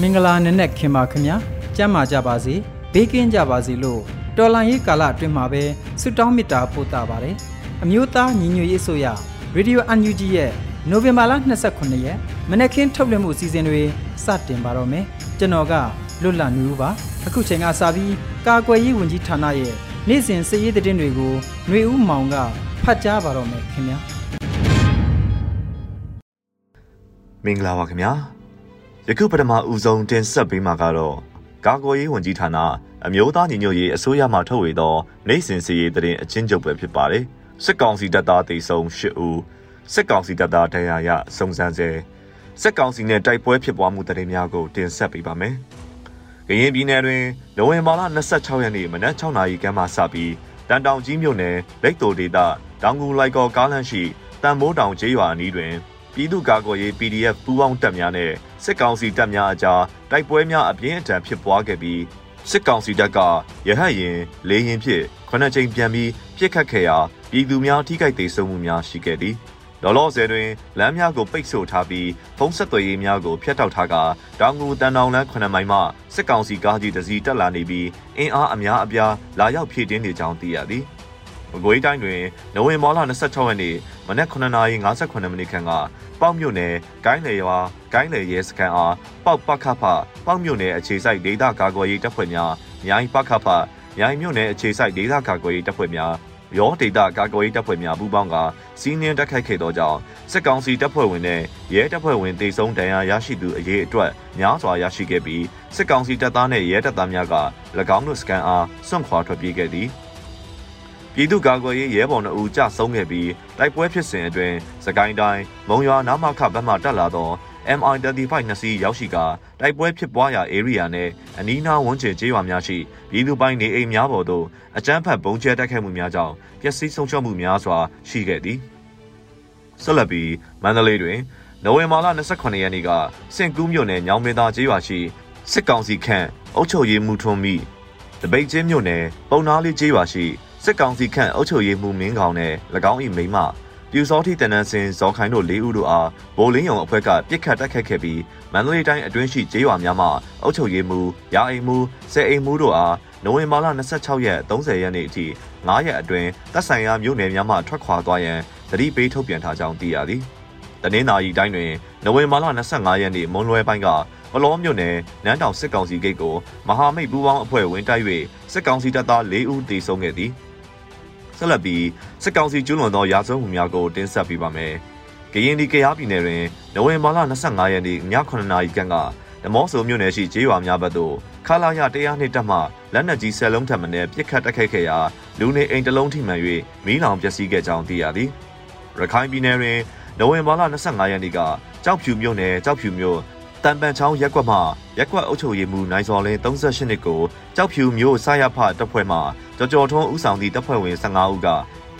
မင်္ဂလာနံနက်ခင်ပါခင်ဗျာကျမ်းမာကြပါစေဘေးကင်းကြပါစေလို့တော်လန်ရေးကာလအတွင်းမှာပဲဆုတောင်းမေတ္တာပို့တာပါတယ်အမျိုးသားညီညွတ်ရေးဆိုရရေဒီယို UNG ရဲ့နိုဝင်ဘာလ29ရက်မနက်ခင်းထုတ်လွှင့်မှုအစီအစဉ်တွေစတင်ပါတော့မယ်ကျွန်တော်ကလွတ်လပ်နေဦးပါအခုချိန်ကစပြီးကာကွယ်ရေးဝန်ကြီးဌာနရဲ့နေ့စဉ်စည်ရေးသတင်းတွေကိုຫນွေဦးမောင်ကဖတ်ကြားပါတော့မယ်ခင်ဗျာမင်္ဂလာပါခင်ဗျာ ယခုပထမဦးဆုံးတင်ဆက်ပေးမှာကတော့ကာကွယ်ရေးဝန်ကြီးဌာနအမျိုးသားညီညွတ်ရေးအစိုးရမှထုတ်ဝေသောနိုင်စဉ်စီရေးသတင်းအချင်းချုပ်ပဲဖြစ်ပါတယ်စစ်ကောင်စီတပ်သားတေဆုံး၈ဦးစစ်ကောင်စီတပ်သားဒဏ်ရာရစုံစမ်းစေစစ်ကောင်စီနဲ့တိုက်ပွဲဖြစ်ပွားမှုသတင်းများကိုတင်ဆက်ပေးပါမယ်ကရင်ပြည်နယ်တွင်နိုဝင်ဘာလ26ရက်နေ့မနက်6နာရီခန့်မှစပြီးတန်တောင်ကြီးမြို့နယ်လက်တိုဒေသတောင်ကူလိုက်ကောကားလန့်ရှိတန်မိုးတောင်ကျေးရွာအနီးတွင်ပြည်သူ့ကာကွယ်ရေး PDF ပူးပေါင်းတပ်များနဲ့ စစ်ကောင်စီတပ်များအကြားတိုက်ပွဲများအပြင်းအထန်ဖြစ်ပွားခဲ့ပြီးစစ်ကောင်စီတပ်ကရဟတ်ရင်လေရင်ဖြင့်ခုနှစ်ကြိမ်ပြန်ပြီးပြစ်ခတ်ခဲ့ရာပြည်သူများထိခိုက်ဒေဆုံးမှုများရှိခဲ့သည်လောလောဆယ်တွင်လမ်းများကိုပိတ်ဆို့ထားပြီးဖုံးဆက်သွယ်ရေးများကိုဖျက်တောက်ထားကတောင်ငူတန်တောင်လမ်း9မိုင်မှစစ်ကောင်စီကားကြီးတစ်စီးတက်လာနေပြီးအင်အားအများအပြားလာရောက်ဖြည့်တင်းနေကြောင်းသိရသည် မကွေးတိုင်းတွင်နိုဝင်ဘာလ26ရက်နေ့မနက်9:58မိနစ်ခန့်ကပေါက်မြို့နယ်ဂိုင်းလေရွာဂိုင်းလေရဲစခန်းအားပေါက်ပခဖပေါက်မြို့နယ်အခြေစိုက်ဒေသကာကွယ်ရေးတပ်ဖွဲ့များမြိုင်ပခဖမြိုင်မြို့နယ်အခြေစိုက်ဒေသကာကွယ်ရေးတပ်ဖွဲ့များရောဒေတာကာကွယ်ရေးတပ်ဖွဲ့များပူးပေါင်းကစီးနင်းတက်ခိုက်ခဲ့သောကြောင့်စစ်ကောင်စီတပ်ဖွဲ့ဝင်နဲ့ရဲတပ်ဖွဲ့ဝင်တေဆုံးဒဏ်ရာရရှိသူအရေးအတွက်များစွာရရှိခဲ့ပြီးစစ်ကောင်စီတပ်သားနဲ့ရဲတပ်သားများက၎င်းတို့စကန်အားစွန့်ခွာထွက်ပြေးခဲ့သည် ပြည်သူ့ကာကွယ်ရေးရဲဘော်နှအူကြဆုံးခဲ့ပြီးတိုက်ပွဲဖြစ်စဉ်အတွင်းစကိုင်းတိုင်းမုံရွာနာမခဘက်မှတက်လာသော MI35 နှစ်စီးရောက်ရှိကတိုက်ပွဲဖြစ်ပွားရာ area နဲ့အနီးနားဝန်းကျင်ကျေးရွာများရှိပြည်သူပိုင်းနေအိမ်များပေါ်သို့အကြမ်းဖက်ပုံကျဲတိုက်ခိုက်မှုများကြောင့်ပျက်စီးဆုံးရှုံးမှုများစွာရှိခဲ့သည်ဆက်လက်ပြီးမန္တလေးတွင်နိုဝင်ဘာလ28ရက်နေ့ကစင်ကူးမြို့နယ်ညောင်မေသာကျေးရွာရှိစစ်ကောင်စီခန့်အုပ်ချုပ်ရေးမှူးထွန်းမိတပိတ်ချင်းမြို့နယ်ပုံနာလေးကျေးရွာရှိ စစ်ကောင်စီခန့်အုပ်ချုပ်ရေးမှူးမင်းကောင်နဲ့၎င်း၏မိမပြူစောတိတနန်းစင်ဇော်ခိုင်တို့၄ဦးတို့အားဗိုလ်လင်းယုံအဖွဲ့ကပြစ်ခတ်တိုက်ခတ်ခဲ့ပြီးမန္တလေးတိုင်းအတွင်းရှိကျေးရွာများမှာအုပ်ချုပ်ရေးမှူး၊ရာအိမ်မှူး၊ဆယ်အိမ်မှူးတို့အားနိုဝင်ဘာလ26ရက်30ရက်နေ့အထိ9ရက်အတွင်းတပ်ဆိုင်ရာမြို့နယ်များမှထွက်ခွာသွားရန်သတိပေးထုတ်ပြန်ထားကြောင်းသိရသည်။တနင်္သာရီတိုင်းတွင်နိုဝင်ဘာလ25ရက်နေ့မွန်လွယ်ပိုင်းကပလောမြို့နယ်နန်းတောင်စစ်ကောင်စီဂိတ်ကိုမဟာမိတ်ပူးပေါင်းအဖွဲ့ဝင်တိုက်၍စစ်ကောင်စီတပ်သား၄ဦးတေဆုံးခဲ့သည်။ ဆက်လက်ပြီးစစ်ကောင်စီကျူးလွန်သောရာဇဝတ်မှုများကိုတင်ဆက်ပေးပါမယ်။ကရင်ဒီကရားပြည်နယ်တွင်နိုဝင်ဘာလ25ရက်နေ့ည9:00နာရီခန့်ကဓမောဆိုမြို့နယ်ရှိကျေးရွာများဘက်သို့ခလာရ100နှစ်တက်မှလက်နက်ကြီးဆယ်လုံးထပ်မံပြစ်ခတ်တိုက်ခိုက်ခဲ့ရာလူနေအိမ်တစ်လုံးထိမှန်၍မီးလောင်ပျက်စီးခဲ့ကြောင်းသိရသည်။ရခိုင်ပြည်နယ်တွင်နိုဝင်ဘာလ25ရက်နေ့ကကြောက်ဖြူမြို့နယ်ကြောက်ဖြူမြို့တန်ပန်ချောင်းရက်ကွက်မှရက်ကွက်အုပ်ချုပ်ရေးမှူးနိုင်စော်လင်း38နှစ်ကိုကြောက်ဖြူမျိုးဆရဖတပ်ဖွဲ့မှ ကြော်ကြော်ထုံးဦးဆောင်သည့်တပ်ဖွဲ့ဝင်15ဦးက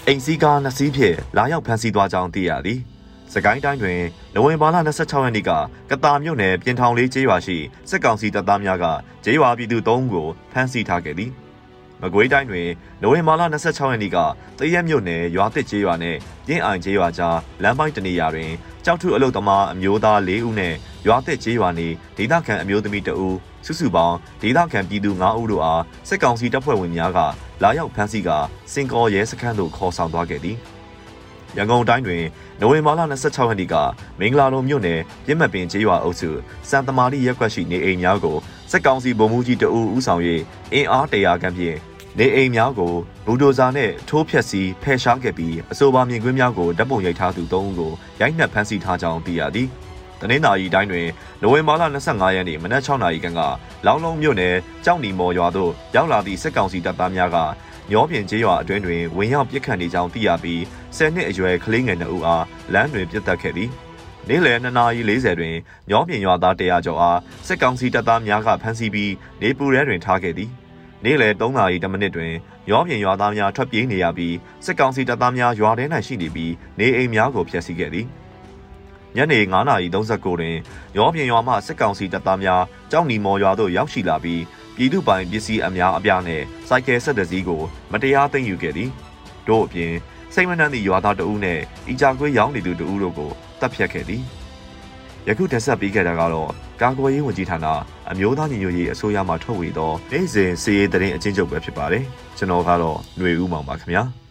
အိမ်စီးကားနှစ်စီးဖြင့်လာရောက်ဖမ်းဆီးသွားကြောင်းသိရသည်။စကိုင်းတိုင်းတွင်နိုဝင်ဘာလ26ရက်နေ့ကကတာမြို့နယ်ပြင်ထောင်လေးကျေးရွာရှိစစ်ကောင်စီတပ်သားများကကျေးရွာပြည်သူ3ဦးကိုဖမ်းဆီးထားခဲ့သည်။မကွေးတိုင်းတွင်နိုဝင်ဘာလ26ရက်နေ့ကတရက်မြို့နယ်ရွာတစ်ကျေးရွာနှင့်ရင်းအိုင်ကျေးရွာကြားလမ်းပိုင်းတနေရာတွင်ကြောက်ထုအလုတ်သမားအမျိုးသား၄ဦးနှင့်ရွာသက်ကျေးရွာနေဒေသခံအမျိုးသမီးတဦးစုစုပေါင်းဒေသခံပြည်သူ9ဦးတို့အားစစ်ကောင်စီတပ်ဖွဲ့ဝင်များက လာရောက်ဖမ်းဆီးကစင်ကော်ရဲစခန်းသို့ခေါ်ဆောင်သွားခဲ့သည်ရန်ကုန်တိုင်းတွင်နိုဝင်ဘာလ26ရက်နေ့ကမင်္ဂလာလုံမြို့နယ်ပြစ်မှတ်ပင်ကျေးရွာအုပ်စုစံတမာရီရက်ကွက်ရှိနေအိမ်များကိုစက်ကောင်စီဗိုလ်မှူးကြီးတအူးဦးဆောင်၍အင်အားတရာခန့်ဖြင့်နေအိမ်များကိုဘူဒိုဇာနဲ့ထိုးဖျက်စီဖယ်ရှားခဲ့ပြီးအဆိုပါမြင်ကွင်းများကိုဓာတ်ပုံရိုက်ထားသူ၃ဦးကိုရိုက်နှက်ဖမ်းဆီးထားကြောင်းသိရသည်။ တနင်္လာရီတိုင်းတွင်နိုဝင်ဘာလ25ရက်နေ့မနက်6နာရီခန့်ကလောင်းလုံးမြို့နယ်ကြောက်နီမော်ရွာသို့ရောက်လာသည့်စစ်ကောင်စီတပ်သားများကညောပြင်ကျေးရွာအတွင်းတွင်ဝင်ရောက်ပစ်ခတ်နေကြောင်းသိရပြီး10နှစ်အရွယ်ကလေးငယ်2ဦးအားလမ်းတွင်ပြစ်တက်ခဲ့သည်။နေ့လယ်2:40တွင်ညောပြင်ရွာသား100ကျော်အားစစ်ကောင်စီတပ်သားများကဖမ်းဆီးပြီးနေပူရဲတွင်ထားခဲ့သည်။နေ့လယ်3:10မိနစ်တွင်ရောပြင်ရွာသားများထွက်ပြေးနေရပြီးစစ်ကောင်စီတပ်သားများရွာထဲ၌ရှိနေပြီးနေအိမ်များကိုဖျက်ဆီးခဲ့သည် ညနေ9:39တွင်ရောပြင်ရွာမှစစ်ကောင်စီတပ်သားများကြောက်နီမော်ရွာသို့ရောက်ရှိလာပြီးပြည်သူပိုင်ပစ္စည်းအများအပြားနဲ့စိုက်ကယ်ဆက်တစည်းကိုမတရားသိမ်းယူခဲ့သည်တို့အပြင်စိတ်မနှံ့သည့်ရွာသားတအုပ်နဲ့အီဂျာကွေးရောင်းနေသူတအုပ်တို့ကိုတပ်ဖြတ်ခဲ့သည်ယခုတက်ဆက်ပေးခဲ့တာကတော့ကာကွယ်ရေးဝန်ကြီးဌာနအမျိုးသားညီညွတ်ရေးအစိုးရမှထုတ်ဝေသောနိုင်စဉ်စီရေးတရင်အချင်းချုပ်ပဲဖြစ်ပါတယ်ကျွန်တော်ကတော့ຫນွေဦးမောင်ပါခင်ဗျာ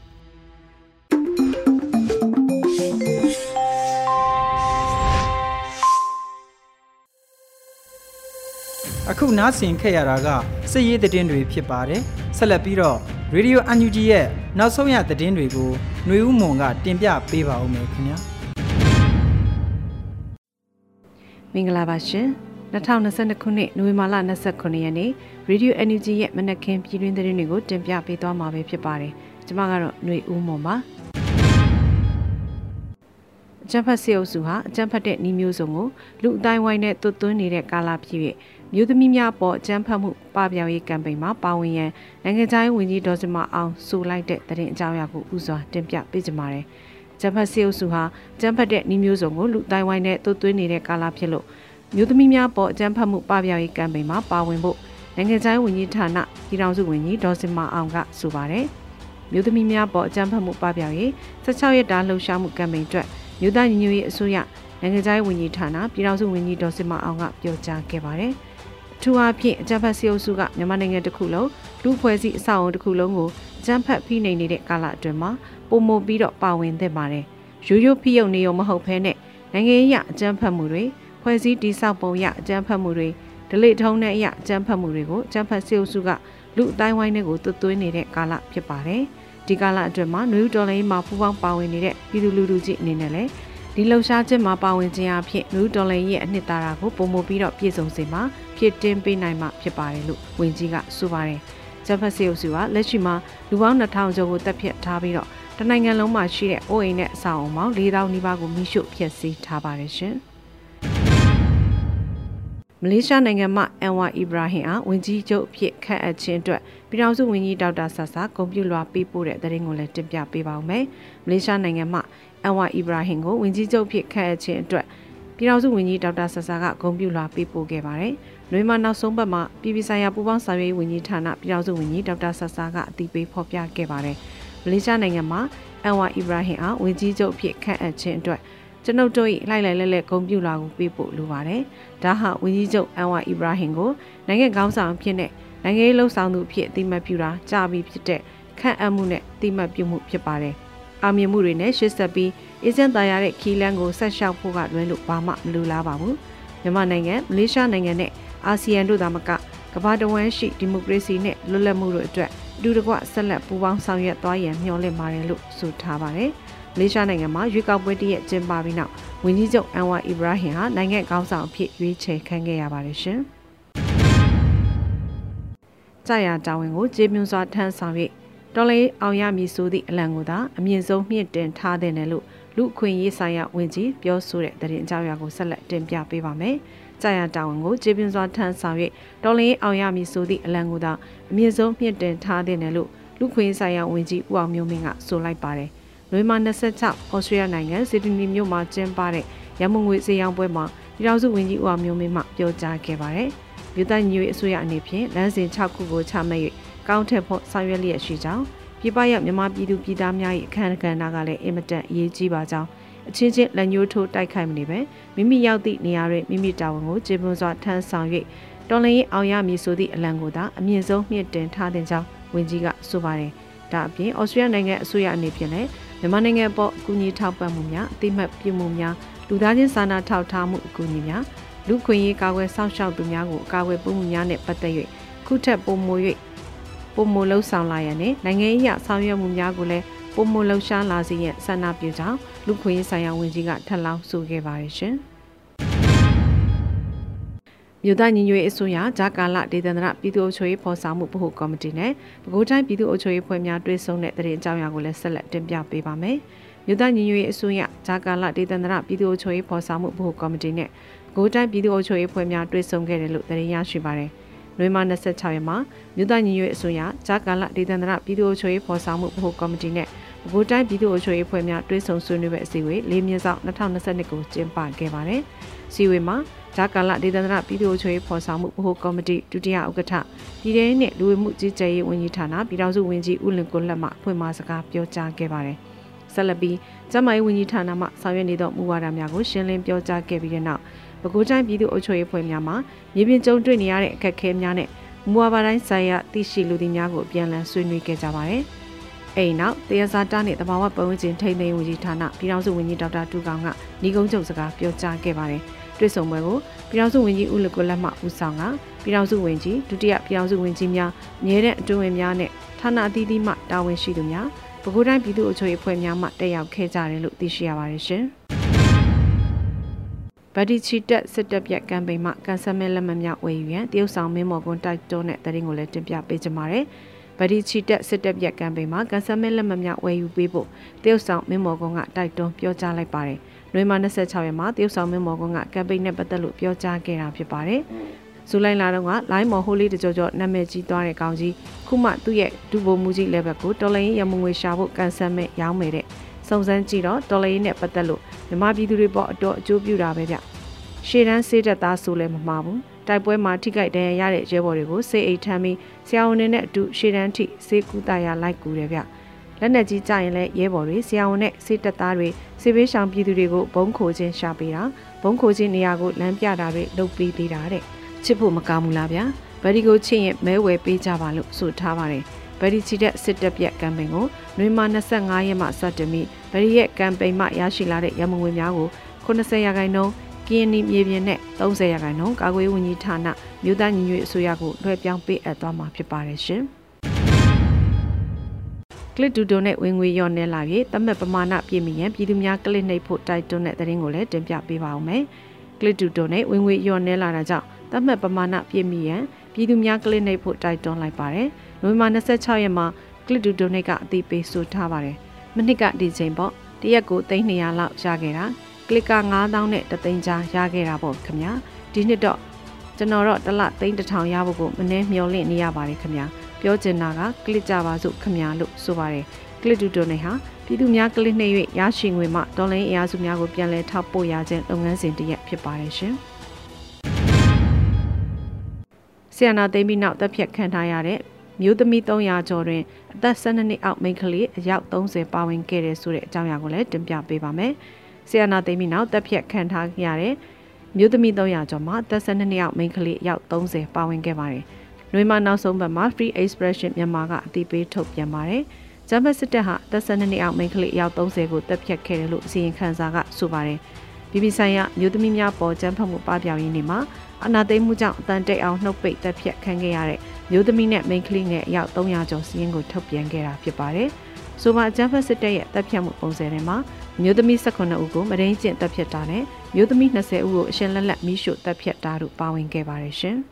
အခုနားဆင်ခဲ့ရတာကစစ်ရေးသတင်းတွေဖြစ်ပါတယ်ဆက်လက်ပြီးတော့ Radio UNG ရဲ့နောက်ဆုံးရသတင်းတွေကိုຫນွေဦးမွန်ကတင်ပြပေးပါဦးမယ်ခင်ဗျာမင်္ဂလာပါရှင်2022ခုနှစ်နိုဝင်ဘာလ29ရက်နေ့ Radio NUG ရဲ့မနက်ခင်းပြည်တွင်းသတင်းတွေကိုတင်ပြပေးသွားမှာပဲဖြစ်ပါတယ်ကျွန်မကတော့ຫນွေဦးမွန်ပါအကြံဖတ်စေအုပ်စုဟာအကြံဖတ်တဲ့ဤမျိုးစုံကိုလူအတိုင်းဝိုင်းနဲ့တွတ်သွင်းနေတဲ့ကာလဖြစ်၍ မြို့သမီးများအပေါ်အကြမ်းဖက်မှုပပျောက်ရေးကမ်ပိန်းမှာပါဝင်ရန်နိုင်ငံခြားရေးဝန်ကြီးဒေါ်စမအောင်ဆိုလိုက်တဲ့သတင်းအကြောင်းအရာကိုဥစွာတင်ပြပေးကြပါမယ်။ဂျပန်စီအုပ်စုဟာကျန်းဖတ်တဲ့နှီးမျိုးစုံကိုလူတိုင်းဝိုင်းနဲ့သွတ်သွင်းနေတဲ့ကာလဖြစ်လို့မြို့သမီးများပေါ်အကြမ်းဖက်မှုပပျောက်ရေးကမ်ပိန်းမှာပါဝင်ဖို့နိုင်ငံခြားရေးဝန်ကြီးဌာနပြည်ထောင်စုဝန်ကြီးဒေါ်စမအောင်ကဆိုပါတယ်။မြို့သမီးများပေါ်အကြမ်းဖက်မှုပပျောက်ရေး16ရက်တာလှုပ်ရှားမှုကမ်ပိန်းအတွက်မြို့သားညီညွတ်ရေးအစိုးရနိုင်ငံခြားရေးဝန်ကြီးဌာနပြည်ထောင်စုဝန်ကြီးဒေါ်စမအောင်ကပြောကြားခဲ့ပါတယ်။ ထူအားဖြင့်အကြမ်းဖက်စီအုပ်စုကမြန်မာနိုင်ငံတစ်ခုလုံးလူဖွဲ့စည်းအဆောက်အုံတစ်ခုလုံးကိုအကြမ်းဖက်ဖိနှိပ်နေတဲ့ကာလအတွင်းမှာပုံမပြီးတော့ပါဝင်သင့်ပါတယ်။ရိုးရိုးဖိယုံနေုံမဟုတ်ဘဲနဲ့နိုင်ငံရေးအကြမ်းဖက်မှုတွေဖွဲ့စည်းတိဆောက်ပုံရအကြမ်းဖက်မှုတွေဒလိထုံးတဲ့အရအကြမ်းဖက်မှုတွေကိုအကြမ်းဖက်စီအုပ်စုကလူအတိုင်းဝိုင်းတွေကိုသွတ်သွင်းနေတဲ့ကာလဖြစ်ပါတယ်။ဒီကာလအတွင်းမှာနယူးဒေါ်လာမှာပူးပေါင်းပါဝင်နေတဲ့ပြည်သူလူထုကြီးအနေနဲ့လည်းဒီလှုပ်ရှားခြင်းမှာပါဝင်ခြင်းအဖြစ်နယူးဒေါ်လာရဲ့အနှစ်သာရကိုပုံမပြီးတော့ပြည့်စုံစေမှာ ဖြစ်တင်ပေးနိုင်မှာဖြစ်ပါတယ်လို့ဝန်ကြီးကဆိုပါတယ်။ဂျပန်စီအုပ်စုကလက်ရှိမှာလူပေါင်း2000ကျော်ကိုတပ်ဖြတ်ထားပြီးတော့တနိုင်ငံလုံးမှာရှိတဲ့အိုးအိမ်နဲ့အဆောက်အုံပေါင်း4000နီးပါးကိုမိရှုဖျက်ဆီးထားပါတယ်ရှင်။မလေးရှားနိုင်ငံမှအန်ဝါအီဘရာဟင်အားဝင်ကြီးချုပ်အဖြစ်ခန့်အပ်ခြင်းအတွက်ပြည်ထောင်စုဝန်ကြီးဒေါက်တာဆဆာဂုဏ်ပြုလွှာပေးပို့တဲ့သတင်းကိုလည်းတင်ပြပေးပါဦးမယ်။မလေးရှားနိုင်ငံမှအန်ဝါအီဘရာဟင်ကိုဝင်ကြီးချုပ်ဖြစ်ခန့်အပ်ခြင်းအတွက်ပြည်ထောင်စုဝန်ကြီးဒေါက်တာဆဆာကဂုဏ်ပြုလွှာပေးပို့ခဲ့ပါတယ်။ နှွေးမနောက်ဆုံးပတ်မှာပြည်ပဆိုင်ရာပူးပေါင်းဆောင်ရွက်ရေးဝန်ကြီးဌာနပြည်ထောင်စုဝန်ကြီးဒေါက်တာဆဆာကအသိပေးဖော်ပြခဲ့ပါတယ်။မလေးရှားနိုင်ငံမှာအန်ဝါအီဘရာဟင်အားဝန်ကြီးချုပ်ဖြစ်ခန့်အပ်ခြင်းအတွက်ကျွန်ုပ်တို့၏လိုက်လိုက်လဲလဲဂုဏ်ပြုလာကိုပေးပို့လိုပါတယ်။ဒါဟာဝန်ကြီးချုပ်အန်ဝါအီဘရာဟင်ကိုနိုင်ငံခေါင်းဆောင်ဖြစ်တဲ့နိုင်ငံရေးလှုပ်ဆောင်သူဖြစ်အတိမတ်ပြုတာကြားပြီးဖြစ်တဲ့ခန့်အပ်မှုနဲ့အတိမတ်ပြုမှုဖြစ်ပါတယ်။အာမြင်မှုတွေနဲ့ရှေ့ဆက်ပြီးအေးစင်သားရတဲ့ခီလန်ကိုဆက်လျှောက်ဖို့ကလွဲလို့ဘာမှမလိုလားပါဘူးမြန်မာနိုင်ငံမလေးရှားနိုင်ငံနဲ့ အာဆီယံတို့သာမကကမ္ဘာတဝန်းရှိဒီမိုကရေစီနဲ့လွတ်လပ်မှုတို့အတွက်အတူတကွဆက်လက်ပူးပေါင်းဆောင်ရွက်သွားရန်မျှော်လင့်ပါတယ်လို့ဆိုထားပါတယ်မလေးရှားနိုင်ငံမှာရွေးကောက်ပွဲတရက်ကျင်းပပြီးနောက်ဝန်ကြီးချုပ်အန်ဝါအီဘရာဟင်ဟာနိုင်ငံခေါင်းဆောင်အဖြစ်ရွေးချယ်ခံခဲ့ရပါတယ်ရှင်။ကြာရတာဝန်ကိုကျေးမြွန်စွာထမ်းဆောင်၍တော်လေးအောင်ရမည်ဆိုသည့်အလံကိုသာအမြင့်ဆုံးမြင့်တင်ထားတဲ့နယ်လို့လူခွင့်ရေးဆိုင်ရာဝန်ကြီးပြောဆိုတဲ့သတင်းအကြောင်းအရာကိုဆက်လက်တင်ပြပေးပါမယ်။ ကြာရတာဝန်ကိုကျေပြင်းစွာထမ်းဆောင်၍တော်လင်းအောင်ရမည်ဆိုသည့်အလံကိုသာအမြင့်ဆုံးမြင့်တင်ထားတဲ့နယ်လို့လူခွင့်ရေးဆိုင်ရာဝန်ကြီးဦးအောင်မျိုးမင်းကဆိုလိုက်ပါတယ်။လွေမာ26ဩစတြေးလျနိုင်ငံစစ်ဒနီမြို့မှာကျင်းပတဲ့ရမုံငွေစေရောင်းပွဲမှာပြည်ထောင်စုဝန်ကြီးဦးအောင်မျိုးမင်းမှပြောကြားခဲ့ပါတယ်။မြို့သားညွေအစိုးရအနေဖြင့်လမ်းစဉ်6ခုကိုချမှတ်၍ကောင်းထက်ဖို့ဆောင်ရွက်လျက်ရှိကြောင်းပြည်ပရောက်မြန်မာပြည်သူပြည်သားများ၏အခမ်းအနားကလည်းအင်မတန်အရေးကြီးပါကြောင်း အချင်းချင်းလက်ညှိုးထိုးတိုက်ခိုက်မနေပဲမိမိရောက်သည့်နေရာတွင်မိမိတာဝန်ကိုကျေပွန်စွာထမ်းဆောင်၍တော်လင်းရင်အောင်ရမည်ဆိုသည့်အလံကိုသာအမြင့်ဆုံးမြင့်တင်ထားတဲ့ကြောင်းဝန်ကြီးကဆိုပါတယ်။ဒါအပြင်ဩစတြေးလျနိုင်ငံအစိုးရအနေဖြင့်လည်းမမြန်မာနိုင်ငံပေါ်အကူအညီထောက်ပံ့မှုများအသိမှတ်ပြုမှုများလူသားချင်းစာနာထောက်ထားမှုအကူအညီများလူခွင့်ရေးကာကွယ်စောင့်ရှောက်သူများကိုကာကွယ်ပို့မှုများနဲ့ပတ်သက်၍ခုထက်ပိုမို၍ပိုမိုလှုပ်ဆောင်လာရန်နဲ့နိုင်ငံရေးအဆောင်ရွက်မှုများကိုလည်းပိုမိုလှုပ်ရှားလာစေရန်ဆန္ဒပြုကြောင်း လူခွင့်ရေးဆိုင်ရာဝန်ကြီးကထပ်လောင်းဆိုခဲ့ပါတယ်ရှင်။မြို့သားညီညွတ်ရေးအစိုးရဂျာကာလဒေသန္တရပြည်သူ့အုပ်ချုပ်ရေးဖော်ဆောင်မှုဗဟိုကော်မတီနဲ့ပဲခူးတိုင်းပြည်သူ့အုပ်ချုပ်ရေးဖွဲ့များတွဲဆုံတဲ့တရင်အကြောင်းအရာကိုလည်းဆက်လက်တင်ပြပေးပါမယ်။မြို့သားညီညွတ်ရေးအစိုးရဂျာကာလဒေသန္တရပြည်သူ့အုပ်ချုပ်ရေးဖော်ဆောင်မှုဗဟိုကော်မတီနဲ့ပဲခူးတိုင်းပြည်သူ့အုပ်ချုပ်ရေးဖွဲ့များတွဲဆုံခဲ့တယ်လို့တရင်ရရှိပါတယ်။နိုဝင်ဘာ26ရက်မှာမြို့သားညီညွတ်ရေးအစိုးရဂျာကာလဒေသန္တရပြည်သူ့အုပ်ချုပ်ရေးဖော်ဆောင်မှုဗဟိုကော်မတီနဲ့ ပဲခူးတိုင်းပြည်သူ့အုပ်ချုပ်ရေးဖွဲ့များတွဲဆုံဆွေးနွေးပွဲအစည်းအဝေး၄မြင့်ဆောင်2022ကိုကျင်းပခဲ့ပါတယ်။စီဝေမှာဂျာကာလဒေသနာပြည်သူ့အချုပ်ရေးဖော်ဆောင်မှုဗဟိုကော်မတီဒုတိယဥက္ကဋ္ဌပြည်ထောင်နဲ့လူဝင်မှုကြီးကြပ်ရေးဝန်ကြီးဌာနပြည်ထောင်စုဝန်ကြီးဦးလင်ကိုလက်မှဖွင့်မစကားပြောကြားခဲ့ပါတယ်။ဆက်လက်ပြီးကျန်းမာရေးဝန်ကြီးဌာနမှဆောင်ရွက်နေသောမူဝါဒများကိုရှင်းလင်းပြောကြားခဲ့ပြီးတဲ့နောက်ပဲခူးတိုင်းပြည်သူ့အုပ်ချုပ်ရေးဖွဲ့များမှမြေပြင်ကျုံတွေ့နေရတဲ့အခက်အခဲများနဲ့မူဝါဒတိုင်းဆိုင်ရာသိရှိလူသည်များကိုအပြန်အလှန်ဆွေးနွေးခဲ့ကြပါတယ်။ အဲ့နောက်တရားစာတာနဲ့တဘာဝပတ်ဝန်းကျင်ထိန်းသိမ်းဝန်ကြီးဌာနပြည်ထောင်စုဝန်ကြီးဒေါက်တာတူကောင်ကညီကုန်းချုပ်စကားပြောကြားခဲ့ပါတယ်။တွေ့ဆုံပွဲကိုပြည်ထောင်စုဝန်ကြီးဦးလကိုလက်မှဦးဆောင်ကပြည်ထောင်စုဝန်ကြီးဒုတိယပြည်ထောင်စုဝန်ကြီးများအမြဲတမ်းအတွင်းဝင်များနဲ့ဌာနအသီးသီးမှတာဝန်ရှိသူများပဲခူးတိုင်းပြည်သူ့အုပ်ချုပ်ရေးအဖွဲ့များမှတက်ရောက်ခဲ့ကြတယ်လို့သိရှိရပါတယ်ရှင်။ဗတိချီတက်စစ်တပ်ပြက်ကမ်ပိန်းမှကန်ဆယ်မဲလက်မှတ်များဝယ်ယူရန်တရုတ်ဆောင်မင်းမော်ကွန်တိုက်တွန်းတဲ့တရင်ကိုလည်းတင်ပြပေးကြပါမယ်။ ဗတိချီတက်စစ်တပ်ပြက်ကမ်ပိန်းမှာကန်ဆယ်မဲလက်မှတ်များဝယ်ယူပေးဖို့တရုတ်ဆောင်မင်းမော်ကွန်ကတိုက်တွန်းပြောကြားလိုက်ပါတယ်။နွေမာ26ရက်မှာတရုတ်ဆောင်မင်းမော်ကွန်းကကမ်ပိန်းနဲ့ပတ်သက်လို့ပြောကြားခဲ့တာဖြစ်ပါတယ်။ဇူလိုင်လတုန်းကလိုင်းမော်ဟိုလီတကြောကြောနာမည်ကြီးသွားတဲ့ကောင်ကြီးခုမှသူ့ရဲ့ဒူဘိုမူကြီး level ကိုတော်လိုင်းရမငွေရှာဖို့ကန်ဆယ်မဲ့ရောင်းမယ်တဲ့စုံစမ်းကြည့်တော့တော်လိုင်းနဲ့ပတ်သက်လို့မြမပြည်သူတွေပေါ်အတော့အကျိုးပြုတာပဲဗျ။ရှေ့တန်းစေးတက်သားဆိုလည်းမမှားဘူး။ တိုက်ပွဲမှာထိခိုက်ဒဏ်ရာရတဲ့ရဲဘော်တွေကိုစေအိတ်ထမ်းပြီးဆရာဝန်တွေနဲ့အတူရှေ့တန်းထိစေကူတာရလိုက်ကူတယ်ဗျ။လက်နက်ကြီးကြရင်လည်းရဲဘော်တွေဆရာဝန်နဲ့စစ်တပ်သားတွေစစ်ဘေးရှောင်ပြည်သူတွေကိုဘုံခိုခြင်းရှာပေးတာဘုံခိုခြင်းနေရာကိုလမ်းပြတာတွေလုပ်ပေးသေးတာတဲ့ချစ်ဖို့မကောင်းဘူးလားဗျာဗဒီကိုချစ်ရင်မဲဝယ်ပေးကြပါလို့ဆိုထားပါတယ်ဗဒီချီတဲ့စစ်တပ်ပြက်ကမ်ပိန်းကိုနွေမာ25ရက်မှစတင်ပြီးဗဒီရဲ့ကမ်ပိန်းမှရရှိလာတဲ့ရမငွေများကို80ရာခိုင်နှုန်း ကင်းနီမြေပြင်နဲ့30ရာခိုင်နှုန်းကာကွယ်ဝန်ကြီးဌာနမြို့သားညီညွတ်အစိုးရကိုလွှဲပြောင်းပေးအပ်သွားမှာဖြစ်ပါတယ်ရှင်။ကလစ်ဒူဒိုနဲ့ဝင်ငွေရော့နေလာပြီးတမက်ပမာဏပြည့်မီရန်ပြည်သူများကလစ်နှိပ်ဖို့တိုက်တွန်းတဲ့သတင်းကိုလည်းတင်ပြပေးပါဦးမယ်။ကလစ်ဒူဒိုနဲ့ဝင်ငွေရော့နေလာတာကြောင့်တမက်ပမာဏပြည့်မီရန်ပြည်သူများကလစ်နှိပ်ဖို့တိုက်တွန်းလိုက်ပါတယ်။နိုဝင်ဘာ26ရက်မှာကလစ်ဒူဒိုနဲ့ကအသိပေးဆိုထားပါတယ်။မနစ်ကဒီချိန်ပေါ့တရက်ကို300လောက်ရခဲ့တာက လစ်က9000နဲ့တသိန်းကြားရခဲ့တာပေါ့ခင်ဗျာ။ဒီနှစ်တော့ကျွန်တော်တော့တစ်လ3000ရဖို့ကိုမနှဲမျောလင့်နေရပါတယ်ခင်ဗျာ။ပြောချင်တာကကလစ်ကြပါစို့ခမညာလို့ဆိုပါတယ်ကလစ်တူတိုနေဟာပြည်သူများကလစ်နှိပ်၍ရရှိငွေမှဒေါ်လာအင်အားစုများကိုပြန်လည်ထောက်ပို့ရခြင်းလုပ်ငန်းစဉ်တစ်ရပ်ဖြစ်ပါတယ်ရှင်ဆီယနာသိမ်းပြီးနောက်တပ်ဖြတ်ခံထားရတဲ့မျိုးသမီး300ကျော်တွင်အသက်12နှစ်အောက်မိန်းကလေးအယောက်30ပါဝင်ခဲ့တဲ့ဆိုတဲ့အကြောင်းအရာကိုလည်းတင်ပြပေးပါမယ်။ ဆီယနာသိမ်းပြီးနောက်တပ်ဖြတ်ခံထားရတဲ့မျိုးသမီး300ကျော်မှာအသက်12နှစ်အောက်မိန်းကလေးအယောက်30ပါဝင်ခဲ့ပါတယ်။နွေမနောက်ဆုံးပတ်မှာ Free Expression မြန်မာကအတည်ပြုထုတ်ပြန်ပါတယ်။ဂျမတ်စစ်တပ်ဟာသက်ဆက်နှစ်အောက်မိန်းကလေးအယောက်30ကိုတပ်ဖြတ်ခဲ့တယ်လို့အစီရင်ခံစာကဆိုပါတယ်။ပြည်ပဆိုင်ရာမြို့သမီးများပေါ်ကျန်းဖတ်မှုပပျောက်ရင်းနေမှာအနာသိမ်းမှုကြောင့်အတန်တိတ်အောင်နှုတ်ပိတ်တပ်ဖြတ်ခံခဲ့ရတဲ့မြို့သမီးနဲ့မိန်းကလေးငယ်အယောက်300ကျော်စီးရင်ကိုထုတ်ပြန်ခဲ့တာဖြစ်ပါတယ်။ဆိုပါဂျမ်ဖတ်စစ်တပ်ရဲ့တပ်ဖြတ်မှုပုံစံတွေမှာ မြို့သမီး18ဦးကိုမရင်းကျင့်တပ်ဖြတ်တာနဲ့မြို့သမီး20ဦးကိုအရှင်လက်လက်မိရှုတပ်ဖြတ်တာတို့ပါဝင်ခဲ့ပါတယ်ရှင်။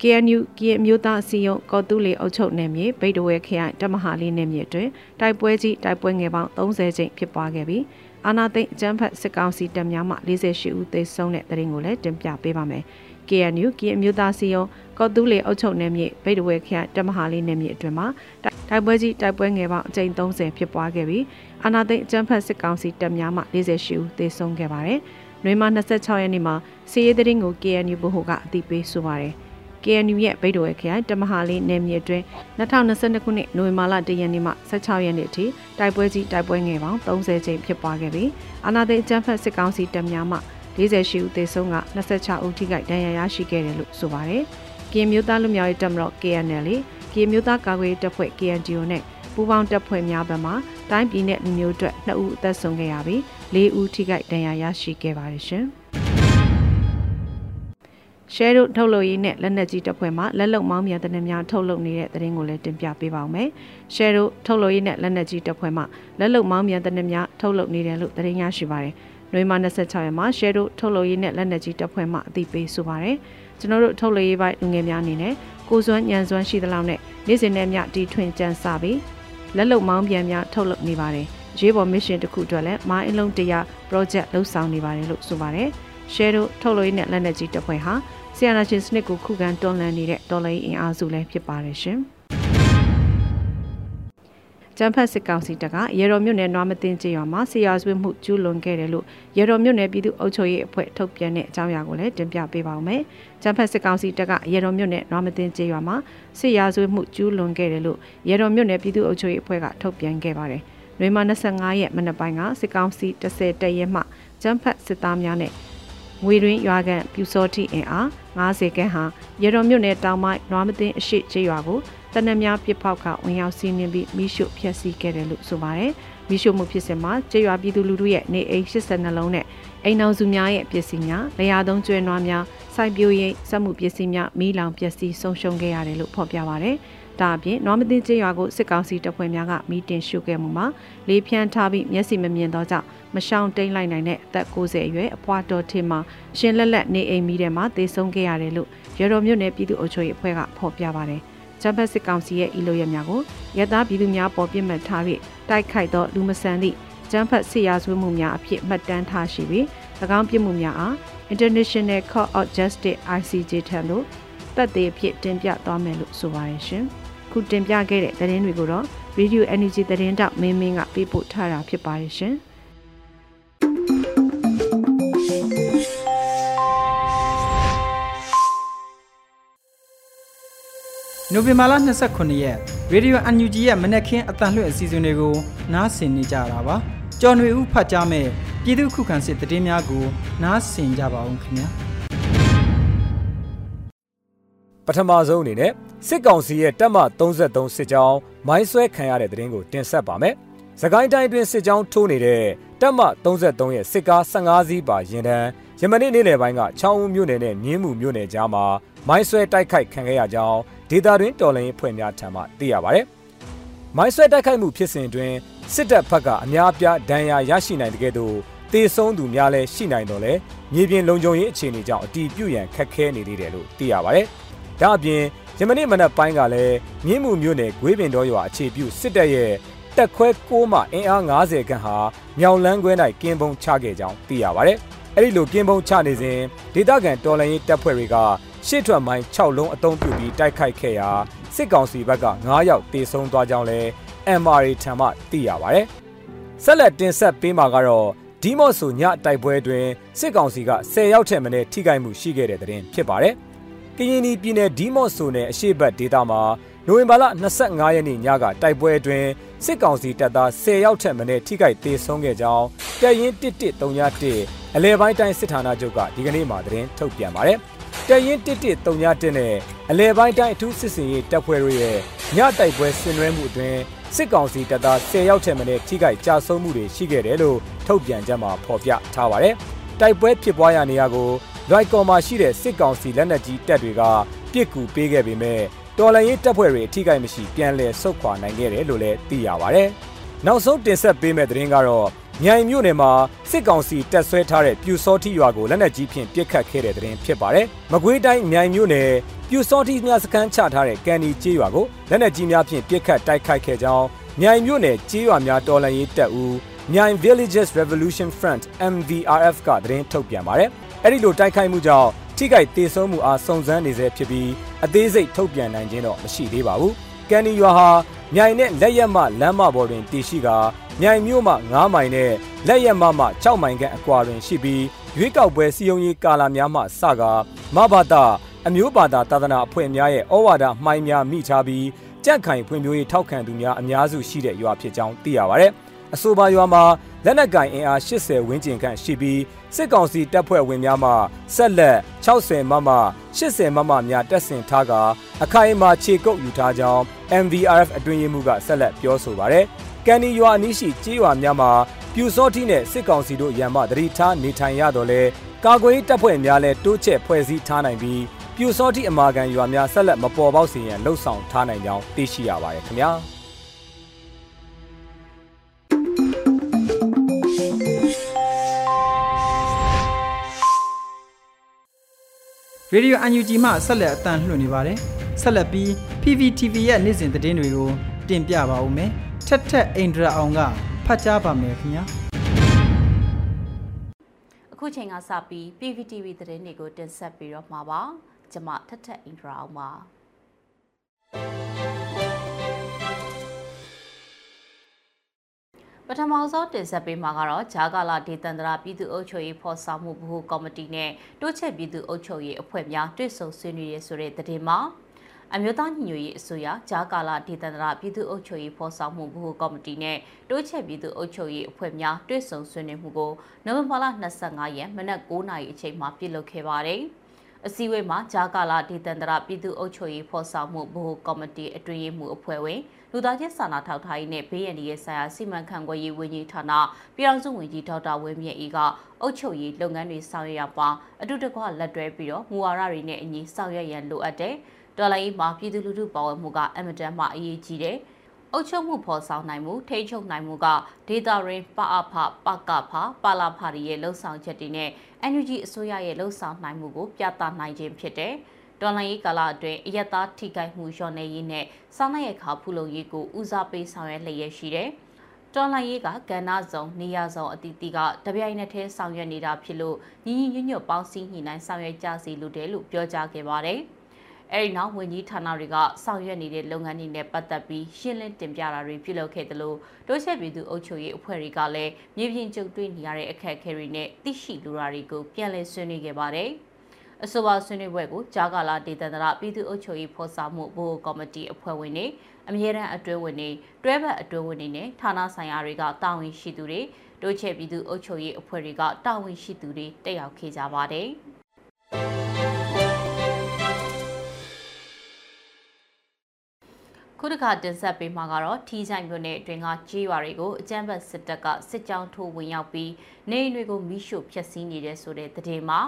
KNU ကရင်မျိုးသားအစည်းအရုံးကော်တူးလေအုပ်ချုပ်နယ်မြေဗိတ်တဝဲခရိုင်တမဟာလေးနယ်မြေတွင်တိုက်ပွဲကြီးတိုက်ပွဲငယ်ပေါင်း30ကြိမ်ဖြစ်ပွားခဲ့ပြီးအာနာသိန်းအကြမ်းဖက်စစ်ကောင်စီတပ်များမှ48ဦးသေဆုံးတဲ့တရင်ကိုလည်းတင်ပြပေးပါမယ်။ KNU ကရင်မျိုးသားအစည်းအရုံးကော်တူးလေအုပ်ချုပ်နယ်မြေဗိတ်တဝဲခရိုင်တမဟာလေးနယ်မြေအတွင်မှာတိုက်ပွဲကြီးတိုက်ပွဲငယ်ပေါင်းအကြိမ်30ဖြစ်ပွားခဲ့ပြီးအာနာသိန်းအကြမ်းဖက်စစ်ကောင်စီတပ်များမှ48ဦးသေဆုံးခဲ့ပါတယ်။နှွေမ26ရက်နေ့မှာစီးရဲတဲ့ရင်ကို KNU ဘိုဟိုကအသိပေးဆိုပါတယ်။ KNU ရဲ့ဗိတ်တော်ရဲ့ခရိုင်တမဟာလေးနယ်မြေအတွင်း2022ခုနှစ်နိုဝင်ဘာလ1ရက်နေ့မှ16ရက်နေ့အထိတိုက်ပွဲကြီးတိုက်ပွဲငယ်ပေါင်း30ကြိမ်ဖြစ်ပွားခဲ့ပြီးအာနာသိအကြမ်းဖက်စစ်ကောင်စီတပ်များမှ 48ဦးသေဆုံးက26ဦးထိခိုက်ဒဏ်ရာရရှိခဲ့တယ်လို့ဆိုပါတယ်။ကရင်မျိုးသားလူမျိုးရေးတပ်မတော် KNL ကရင်မျိုးသားကာကွယ်တပ်ဖွဲ့ KNDO နဲ့ပူးပေါင်းတပ်ဖွဲ့များဘက်မှတိုင်းပြည်နဲ့လူမျိုးအတွက်2ဦးအသက်ဆုံးခဲ့ရပြီး4ဦးထိခိုက်ဒဏ်ရာရရှိခဲ့ပါတယ်ရှင်။ရှဲတို့ထုတ်လုပ်ရေးနဲ့လက်နက်ကြီးတပ်ဖွဲ့မှလက်လုံမောင်းမြန်တဲ့များထုတ်လုပ်နေတဲ့သတင်းကိုလည်းတင်ပြပေးပါောင်းမယ်။ရှဲတို့ထုတ်လုပ်ရေးနဲ့လက်နက်ကြီးတပ်ဖွဲ့မှလက်လုံမောင်းမြန်တဲ့များထုတ်လုပ်နေတယ်လို့သတင်းရရှိပါတယ်။ နွေမာ26ရက်မှာရှဲတို့ထုတ်လုပ်ရေးနဲ့လက်နက်ကြီးတပ်ဖွဲ့မှအသိပေးဆိုပါတယ်။ကျွန်တော်တို့ထုတ်လုပ်ရေးပိုင်းလူငယ်များအနေနဲ့ကိုစွမ်းညံစွမ်းရှိသလောက်နဲ့နေ့စဉ်နဲ့မျှတီထွင်ကြံစပြီးလက်လုံမောင်းပြန်များထုတ်လုပ်နေပါတယ်။ရေးပေါ် mission တစ်ခုအတွက်လည်းမိုင်းအလုံးတရာ project လှုပ်ဆောင်နေပါတယ်လို့ဆိုပါတယ်။ share တို့ထုတ်လို့ရတဲ့လက်နက်ကြီးတပ်ဖွဲ့ဟာဆီယနာရှင်စနစ်ကိုခုခံတွန်းလှန်နေတဲ့တော်လိုင်းအင်အားစုလည်းဖြစ်ပါတယ်ရှင်။ ကျန်းဖက်စစ်ကောင်စီတပ်ကရေတော်မြို့နယ်နွားမတင်ကျေးရွာမှာဆီယာဆွေးမှုကျူးလွန်ခဲ့တယ်လို့ရေတော်မြို့နယ်ပြည်သူ့အုပ်ချုပ်ရေးအဖွဲ့ထုတ်ပြန်တဲ့အကြောင်းအရာကိုလည်းတင်ပြပေးပါောင်းမယ်။ကျန်းဖက်စစ်ကောင်စီတပ်ကရေတော်မြို့နယ်နွားမတင်ကျေးရွာမှာဆီယာဆွေးမှုကျူးလွန်ခဲ့တယ်လို့ရေတော်မြို့နယ်ပြည်သူ့အုပ်ချုပ်ရေးအဖွဲ့ကထုတ်ပြန်ခဲ့ပါတယ်။နွေမာ25ရက်မနက်ပိုင်းကစစ်ကောင်စီ10တရဲမှကျန်းဖက်စစ်သားများနဲ့ငွေရင်းရွာကန်ပြူစောတိအင်အား90ခန်းဟာရေတော်မြို့နယ်တောင်ပိုင်းနွားမတင်အရှိကျေးရွာကို တနက်များပြစ်ဖောက်ခဝင်ရောက်စီးနှင်းပြီးမိရှုဖျက်ဆီးခဲ့တယ်လို့ဆိုပါတယ်။မိရှုမှုဖြစ်စဉ်မှာကျေးရွာပြည်သူလူထုရဲ့နေအိမ်82လုံးနဲ့အိမ်အောင်စုများရဲ့ပစ္စည်းများ၊လျာသုံးကျွဲနွားများ၊စိုက်ပျိုးရေးစက်မှုပစ္စည်းများမိလောင်ပျက်စီးဆုံးရှုံးခဲ့ရတယ်လို့ဖော်ပြပါတယ်။ဒါအပြင်နွားမသိကျေးရွာကိုစစ်ကောင်စီတပ်ဖွဲ့များကမီးတင်ရှုခဲ့မှုမှာလေးဖြန်းထားပြီးမျက်စိမမြင်သောကြောင့်မရှောင်တိန်လိုက်နိုင်တဲ့အသက်60အရွယ်အဖွာတော်ထင်မှာရှင်လက်လက်နေအိမ်မီးထဲမှာသေဆုံးခဲ့ရတယ်လို့ရတော်မြို့နယ်ပြည်သူ့အုပ်ချုပ်ရေးအဖွဲ့ကဖော်ပြပါတယ်။ ဂျပန်စစ်ကောင်စီရဲ့ဤလိုရများကိုရသားပြည်သူများပေါ်ပြစ်မှတ်ထား၍တိုက်ခိုက်သောလူမဆန်သည့်ဂျမ်ဖတ်စစ်ရာဇဝတ်မှုများအဖြစ်မှတ်တမ်းထားရှိပြီး၎င်းပြစ်မှုများအား International Court of Justice ICJ ထံသို့တပ်သေးအဖြစ်တင်ပြသွားမယ်လို့ဆိုပါရရှင်။ခုတင်ပြခဲ့တဲ့သတင်းတွေကိုတော့ Radio Energy သတင်းတောက်မင်းမင်းကပေးပို့ထားတာဖြစ်ပါရဲ့ရှင်။ နိုဝင်ဘာလ29ရက်ရေဒီယို UNG ရဲ့မနက်ခင်းအတန်လွှင့်အစီအစဉ်တွေကိုနားဆင်နေကြတာပါကြော်နေဦးဖတ်ကြားမဲ့ပြည်သူခုခံစစ်တည်င်းများကိုနားဆင်ကြပါအောင်ခင်ဗျာပထမဆုံးအနေနဲ့စစ်ကောင်စီရဲ့တပ်မ33စစ်ကြောင်းမိုင်းဆွဲခံရတဲ့တဲ့ရင်ကိုတင်ဆက်ပါမယ်။စကိုင်းတိုင်းအတွင်းစစ်ကြောင်းထိုးနေတဲ့တပ်မ33ရဲ့စစ်ကား15စီးပါရင်တန်းယမနေ့နေ့လယ်ပိုင်းကချောင်းဦးမြို့နယ်နဲ့မြင်းမှုမြို့နယ်ကြားမှာမိုင်းဆွဲတိုက်ခိုက်ခံခဲ့ရကြောင်း ဒေတာတွင်တော်လှန်ရေးဖွဲ့များထံမှသိရပါဗျ။မိုင်းဆွဲတိုက်ခိုက်မှုဖြစ်စဉ်တွင်စစ်တပ်ဘက်ကအများအပြားဒဏ်ရာရရှိနိုင်တဲ့ကဲ့သို့တေဆုံးသူများလည်းရှိနိုင်တော့လဲမြေပြင်လုံခြုံရေးအခြေအနေကြောင့်အတီးပြုတ်ရန်ခက်ခဲနေသေးတယ်လို့သိရပါဗျ။ဒါအပြင်ယမနေ့မနက်ပိုင်းကလည်းမြင်းမှုမြို့နယ်ဂွေးပင်တော်ရွာအခြေပြုစစ်တပ်ရဲ့တက်ခွဲ6မှအင်အား90ခန့်ဟာမြောင်လန်းခွဲ၌ကင်းပုံချခဲ့ကြောင်းသိရပါဗျ။အဲ့ဒီလိုကင်းပုံချနေစဉ်ဒေသခံတော်လှန်ရေးတပ်ဖွဲ့တွေက ရှေ့ထွက်မိုင်း6လုံးအုံပြုပြီးတိုက်ခိုက်ခဲ့ရာစစ်ကောင်စီဘက်က9ယောက်တေဆုံးသွားကြောင်းလည်း MRA ထံမှသိရပါဗျ။ဆက်လက်တင်ဆက်ပေးမှာကတော့ဒီမော့ဆိုညတိုက်ပွဲတွင်စစ်ကောင်စီက10ရောက်ထက်မနည်းထိခိုက်မှုရှိခဲ့တဲ့တဲ့တင်ဖြစ်ပါတယ်။ကရင်ပြည်နယ်ဒီမော့ဆိုနယ်အရှေ့ဘက်ဒေသမှာနိုဝင်ဘာလ25ရက်နေ့ညကတိုက်ပွဲအတွင်းစစ်ကောင်စီတပ်သား10ယောက်ထက်မနည်းထိခိုက်ဒေဆုံးခဲ့ကြောင်းတပ်ရင်း1131အလဲပိုင်းတိုင်းစစ်ဌာနချုပ်ကဒီကနေ့မှသတင်းထုတ်ပြန်ပါတယ်။ တရင်တစ်တစ်တုံညတစ်နဲ့အလဲပိုင်းတိုင်းအထူးစစ်စင်ရေးတပ်ဖွဲ့တို့ရဲ့ညတိုက်ပွဲဆင်နွှဲမှုအတွင်းစစ်ကောင်စီတပ်သား10ယောက်ထက်မနည်းထိခိုက်ကြဆုံးမှုတွေရှိခဲ့တယ်လို့ထုတ်ပြန်ကြမှာဖော်ပြထားပါတယ်။တိုက်ပွဲဖြစ်ပွားရာနေရာကိုလွိုက်ကော်မှာရှိတဲ့စစ်ကောင်စီလက်နက်ကြီးတပ်တွေကပစ်ကူပေးခဲ့ပေမဲ့တော်လန်ရေးတပ်ဖွဲ့တွေအထိခိုက်မရှိပြန်လည်ဆုတ်ခွာနိုင်ခဲ့တယ်လို့လည်းသိရပါတယ်။နောက်ဆုံးတင်ဆက်ပေးမယ့်သတင်းကတော့ မြိုင်မြို့နယ်မှာစစ်ကောင်စီတပ်ဆွဲထားတဲ့ပြူစောတိရွာကိုလက်နက်ကြီးဖြင့်ပစ်ခတ်ခဲ့တဲ့တဲ့ရင်ဖြစ်ပါတယ်။မကွေးတိုင်းမြိုင်မြို့နယ်ပြူစောတိများစခန်းချထားတဲ့ကန်ဒီကျေးရွာကိုလက်နက်ကြီးများဖြင့်ပစ်ခတ်တိုက်ခိုက်ခဲ့ကြောင်းမြိုင်မြို့နယ်ကျေးရွာများတော်လှန်ရေးတပ်ဦးမြိုင် Villages Revolution Front MVRF ကသတင်းထုတ်ပြန်ပါတယ်။အဲ့ဒီလိုတိုက်ခိုက်မှုကြောင့်ထိခိုက်ဒေဆုံးမှုအားစုံစမ်းနေဆဲဖြစ်ပြီးအသေးစိတ်ထုတ်ပြန်နိုင်ခြင်းတော့မရှိသေးပါဘူး။ကန်ဒီရွာဟာမြိုင်နဲ့လက်ရက်မလမ်းမပေါ်တွင်တည်ရှိကာ မြိုင်မြို့မှ9မိုင်နဲ့လက်ရက်မမှ6မိုင်ခန့်အကွာတွင်ရှိပြီးရွေးကောက်ပွဲစီယုံရေးကာလာများမှစကာမဘာသာအမျိုးဘာသာသာသနာအဖွဲ့များရဲ့ဩဝါဒမှိုင်းများမိထားပြီးကြန့်ခိုင်ဖွံ့ဖြိုးရေးထောက်ခံသူများအများစုရှိတဲ့ရွာဖြစ်ကြောင်းသိရပါဗျ။အဆိုပါရွာမှာလက်နက်ကင်အင်အား80ဝန်းကျင်ခန့်ရှိပြီးစစ်ကောင်စီတပ်ဖွဲ့ဝင်များမှဆက်လက်60မမ80မမများတပ်ဆင်ထားကအခိုင်အမာခြေကုပ်ယူထားကြောင်း MVRF အတွင်းရေးမှူးကဆက်လက်ပြောဆိုပါရယ် ကန်နီရွာအနီးရှိကြေးရွာများမှာပြူစောတိနဲ့စစ်ကောင်စီတို့ရန်မှတတိထားနေထိုင်ရတော့လဲကာကွယ်တပ်ဖွဲ့များလည်းတိုးချဲ့ဖွဲ့စည်းထားနိုင်ပြီးပြူစောတိအမာခံရွာများဆက်လက်မပေါ်ပေါက်စေရန်လှုံ့ဆော်ထားနိုင်ကြောင်းသိရှိရပါတယ်ခင်ဗျာရေဒီယို UNG မှဆက်လက်အသံလွှင့်နေပါတယ်ဆက်လက်ပြီး PPTV ရဲ့နေ့စဉ်သတင်းတွေကိုတင်ပြပါဦးမယ် ထက်ထက်အိန္ဒြာအောင်ကဖတ်ကြားပါမယ်ခင်ဗျာအခုချိန်ကစပြီး PPTV သတင်းတွေကိုတင်ဆက်ပြီးတော့မှာပါကျွန်မထက်ထက်အိန္ဒြာအောင်ပါပထမဆုံးတင်ဆက်ပေးမှာကတော့ဂျာကာလာဒေသန္တရာပြည်သူ့အုပ်ချုပ်ရေးဖော်ဆောင်မှုဗဟိုကော်မတီနဲ့တိုးချက်ပြည်သူ့အုပ်ချုပ်ရေးအဖွဲ့များတွဲဆုံဆွေးနွေးရဆိုတဲ့သတင်းမှာ အမျိုးသားညီညွတ်ရေးအစိုးရဂျာကာလာဒေသန္တရပြည်သူ့အုပ်ချုပ်ရေးဖော်ဆောင်မှုဗဟိုကော်မတီနဲ့တိုးချက်ပြည်သူ့အုပ်ချုပ်ရေးအဖွဲ့များတွဲဆုံဆွေးနွေးမှုကိုနိုဝင်ဘာလ25ရက်မနက်9:00နာရီအချိန်မှာပြုလုပ်ခဲ့ပါတယ်။အစည်းအဝေးမှာဂျာကာလာဒေသန္တရပြည်သူ့အုပ်ချုပ်ရေးဖော်ဆောင်မှုဗဟိုကော်မတီအတွင်းရေးမှူးအဖွဲ့ဝင်လူသားချင်းစာနာထောက်ထားရေးနဲ့ဘေးရန်ရဲ့ဆိုင်ရာစီမံခန့်ခွဲရေးဝန်ကြီးဌာနပြည်ထောင်စုဝန်ကြီးဒေါက်တာဝင်းမြင့်အေးကအုပ်ချုပ်ရေးလုပ်ငန်းတွေဆောင်ရွက်ရပါအတူတကွလက်တွဲပြီးတော့မူဝါဒတွေနဲ့အညီဆောင်ရွက်ရန်လိုအပ်တဲ့ တော်လိုင်းမှာပြည်သူလူထုပါဝင်မှုကအမတန်မှအရေးကြီးတယ်။အုပ်ချုပ်မှုဖော်ဆောင်နိုင်မှုထိန်းချုပ်နိုင်မှုကဒေတာရင်းပအဖပကဖပါလာဖရီရဲ့လှုပ်ဆောင်ချက်တွေနဲ့ NUG အစိုးရရဲ့လှုပ်ဆောင်နိုင်မှုကိုပြသနိုင်ခြင်းဖြစ်တယ်။တော်လိုင်းရေးကာလအတွင်းအယက်သားထိခိုက်မှုလျော့နေရေးနဲ့စောင်းနိုင်ရခါဖူလုံရေးကိုဦးစားပေးဆောင်ရွက်လျက်ရှိတယ်။တော်လိုင်းရေးကကဏ္ဍဆောင်နေရာဆောင်အတီးတီကတပြိုင်နက်တည်းဆောင်ရွက်နေတာဖြစ်လို့ညီညီညွတ်ညွတ်ပေါင်းစည်းညှိနှိုင်းဆောင်ရွက်ကြစီလိုတယ်လို့ပြောကြားခဲ့ပါတယ်။ အဲဒီနောက်ဝန်ကြီးဌာနတွေကဆောင်ရွက်နေတဲ့လုပ်ငန်းတွေနဲ့ပတ်သက်ပြီးရှင်းလင်းတင်ပြတာတွေပြုလုပ်ခဲ့တယ်လို့တိုးချက်ပြည်သူအုပ်ချုပ်ရေးအဖွဲ့တွေကလည်းမြေပြင်ကြုံတွေ့နေရတဲ့အခက်အခဲတွေနဲ့သိရှိလူရာတွေကိုပြန်လည်ဆွေးနွေးခဲ့ပါတယ်။အဆိုပါဆွေးနွေးပွဲကိုဂျာကာလာဒေသန္တရပြည်သူ့အုပ်ချုပ်ရေးဖော်ဆောင်မှုဘိုးကော်မတီအဖွဲ့ဝင်တွေအမြဲတမ်းအတွဲဝင်တွေတွဲဘက်အတွဲဝင်တွေနဲ့ဌာနဆိုင်ရာတွေကတာဝန်ရှိသူတွေတိုးချက်ပြည်သူ့အုပ်ချုပ်ရေးအဖွဲ့တွေကတာဝန်ရှိသူတွေတက်ရောက်ခဲ့ကြပါတယ်။ ခုတစ်ခါတင်ဆက်ပေးမှာကတော့ထီးဆိုင်မြို့နယ်အတွင်းကကြေးရွာတွေကိုအကြမ်းဖက်စစ်တပ်ကစစ်ကြောင်းထိုးဝင်ရောက်ပြီးနေအိမ်တွေကိုမိရှို့ဖျက်ဆီးနေတဲ့ဆိုတဲ့သတင်းမှာ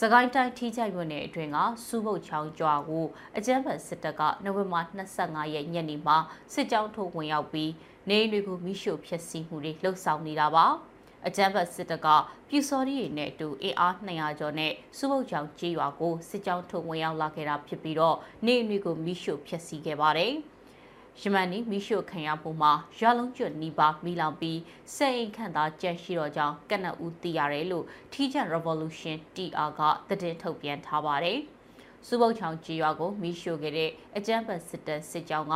စကိုင်းတိုင်းထီးချိုင်မြို့နယ်အတွင်းကစူးပုတ်ချောင်းကျွာကိုအကြမ်းဖက်စစ်တပ်ကနိုဝင်ဘာ25ရက်ညနေမှာစစ်ကြောင်းထိုးဝင်ရောက်ပြီးနေအိမ်တွေကိုမိရှို့ဖျက်ဆီးမှုတွေလှုပ်ဆောင်နေတာပါ။ အကြမ်းဖက်စစ်တပ်ကပြူစော်ရီတွေနဲ့အတူအင်အား200ကျော်နဲ့စုပုတ်ချောင်ကြေးရွာကိုစစ်ကြောင်းထုံဝင်ရောက်လာခဲ့တာဖြစ်ပြီးတော့နေအမျိုးကိုမိရှုဖျက်ဆီးခဲ့ပါတယ်။ယမန်နီမိရှုခံရမှုမှာရွာလုံးကျွတ်နီးပါးမိလောင်ပြီးစက်အိမ်ခန့်သားကြက်ရှိတော့ကြောင်းကနအူသိရတယ်လို့ T-Jan Revolution TR ကသတင်းထုတ်ပြန်ထားပါတယ်။စုပုတ်ချောင်ကြေးရွာကိုမိရှုခဲ့တဲ့အကြမ်းဖက်စစ်တပ်စစ်ကြောင်းက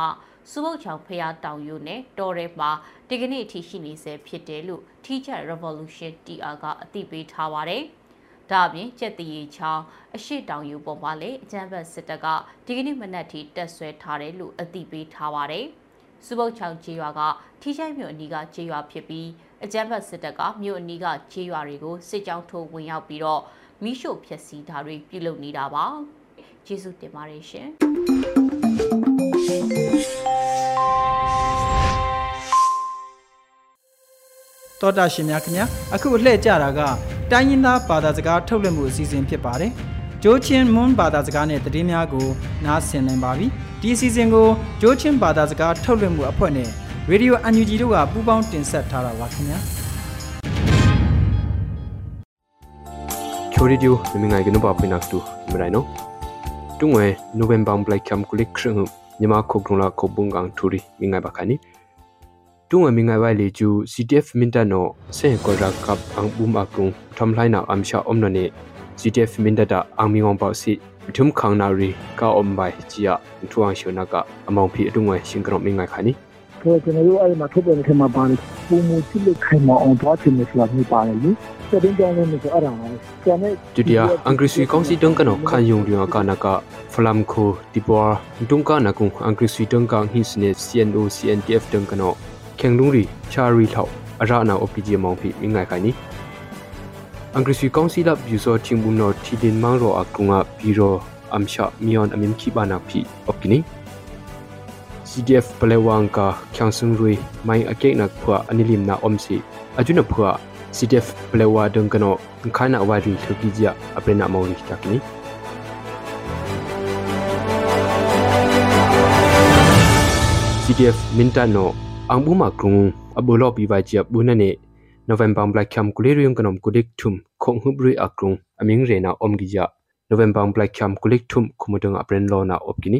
စုပုတ်ချောင်ဖျားတောင်ယူနဲ့တော်ရဲမှာဒီကနေ့အထိရှိနေဆဲဖြစ်တယ်လို့ Teacher Revolution TR ကအသိပေးထားပါတယ်။ဒါအပြင်ကျက်တရီချောင်းအရှိတောင်ယူပေါ်မှာလည်းအကြမ်းဖက်စစ်တပ်ကဒီကနေ့မနက်ထိတက်ဆွဲထားတယ်လို့အသိပေးထားပါတယ်။စုပုတ်ချောင်းကျေးရွာကထိချိုက်မြို့အနီးကကျေးရွာဖြစ်ပြီးအကြမ်းဖက်စစ်တပ်ကမြို့အနီးကကျေးရွာတွေကိုစစ်ကြောင်းထိုးဝင်ရောက်ပြီးတော့မိရှို့ဖျက်ဆီးတာတွေပြုလုပ်နေတာပါ။ကျေးဇူးတင်ပါတယ်ရှင်။ တောတာရှင်များခင်ဗျာအခုလှည့်ကြတာကတိုင်းရင်းသားဘာသာစကားထုတ်လွှင့်မှုအစီအစဉ်ဖြစ်ပါတယ်ဂျိုးချင်းမွန်ဘာသာစကားနဲ့သတင်းများကိုနားဆင်နိုင်ပါပြီဒီအစီအစဉ်ကိုဂျိုးချင်းဘာသာစကားထုတ်လွှင့်မှုအဖွဲ့နဲ့ရေဒီယိုအန်ယူဂျီတို့ကပူးပေါင်းတင်ဆက်ထားတာပါခင်ဗျာချိုရီဒီယိုမင်းငိုင်ကနဘာဖိနက်တူမရိုင်နိုတုံဝဲနိုဝင်ဘာဘလိုက်ကမ်ကူလိခရ ငညမခုကရုံလာခုဘုံကန်ထူရီမင်းငိုင်ဘခါနီတုံအမင်ငိုင်ဝိုင်လေကျူ CTF မင်တနိုဆေကောရာကပ်အန်ဘူမကရုံထမ်လိုက်နာအမ်ရှာအုံနနေ CTF မင်တတာအန်မီဝံပေါ့စီထုံခေါင်နာရီကာအုံဘိုင်ချီယထူအောင်ရှုနာကအမောင်ဖီအတုံဝဲရှင်ကရုံမင်ငိုင်ခါနီ ဆိုကျွန်တော်တို့အဲ့မှာထုတ်ပြန်တဲ့မှာပါတယ်ပုံမူစစ်လက်ခိုင်မအောင်သွားချင်တယ်ဆိုတာမျိုးပါတယ်လေစတဲ့ကြောင်းလည်းဆိုအဲ့ဒါပါပဲကျန်တဲ့ဒူဒီယာအင်္ဂရိစီကောင်စီတုံကနောခန်ယုံဒီယာကနာကဖလမ်ခိုဒီပွာတုံကနာကုအင်္ဂရိစီတုံကဟိစနေ CNO CNTF တုံကနောခေငလူရီချာရီထောက်အရာနာအိုပီဂျီမောင်ဖိမိငိုင်ခိုင်နီအင်္ဂရိစီကောင်စီလပ်ယူဆိုချင်းဘူးနော်တီဒင်မောင်ရောအကုငါဘီရောအမ်ရှာမီယွန်အမင်ခိဘာနာဖိအော့ ကိနီ CDF Palewangka Kyangsung Rui mai ake nak phua anilim na omsi ajuna phua CDF Palewa dengkano khana wari thukijia aprena mauri takni CDF Mintano angbuma krung abulo biwajia bunane November Black Cam kulerium kanom kudik thum khong hubrui akrung aming rena omgija November Black Cam kulik thum khumudang apren lo na opkini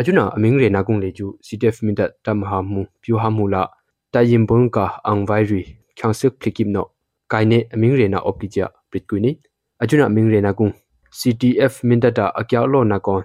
ajuna aming rena gung leju CDF minta tamha mu pyu ha mu la tayim bong ka angwai ri kyangsuk klikim no kaine aming rena opkija pritkuini ajuna aming rena gung CDF minta da akya lo na kon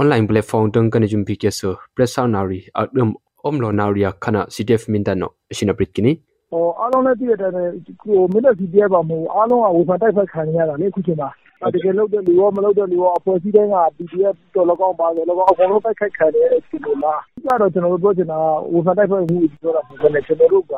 online platform tung kan jum pi keso press nari akdum omlo naria khana CDF mintano ashina pritkini ဟော အားလုံးလည်းသိတဲ့အတိုင်းပဲကိုမင်းတို့ CDF ပါမဟုတ်အားလုံးကဝေဖန်တိုက်ဖက်ခံရတာလေအခုချိန်မှာတကယ်လို့တဲ့လူရောမလို့တဲ့လူရောအဖွဲ့အစည်းတိုင်းက PDF တော်လကောင်းပါလေလောကအကုန်လုံးတိုက်ခိုက်ခံတဲ့ဒီလိုလားကြတော့ကျွန်တော်တို့ပြောချင်တာဝေဖန်တိုက်ဖက်မှုပြောတာပုံစံနဲ့ကျွန်တော်တို့က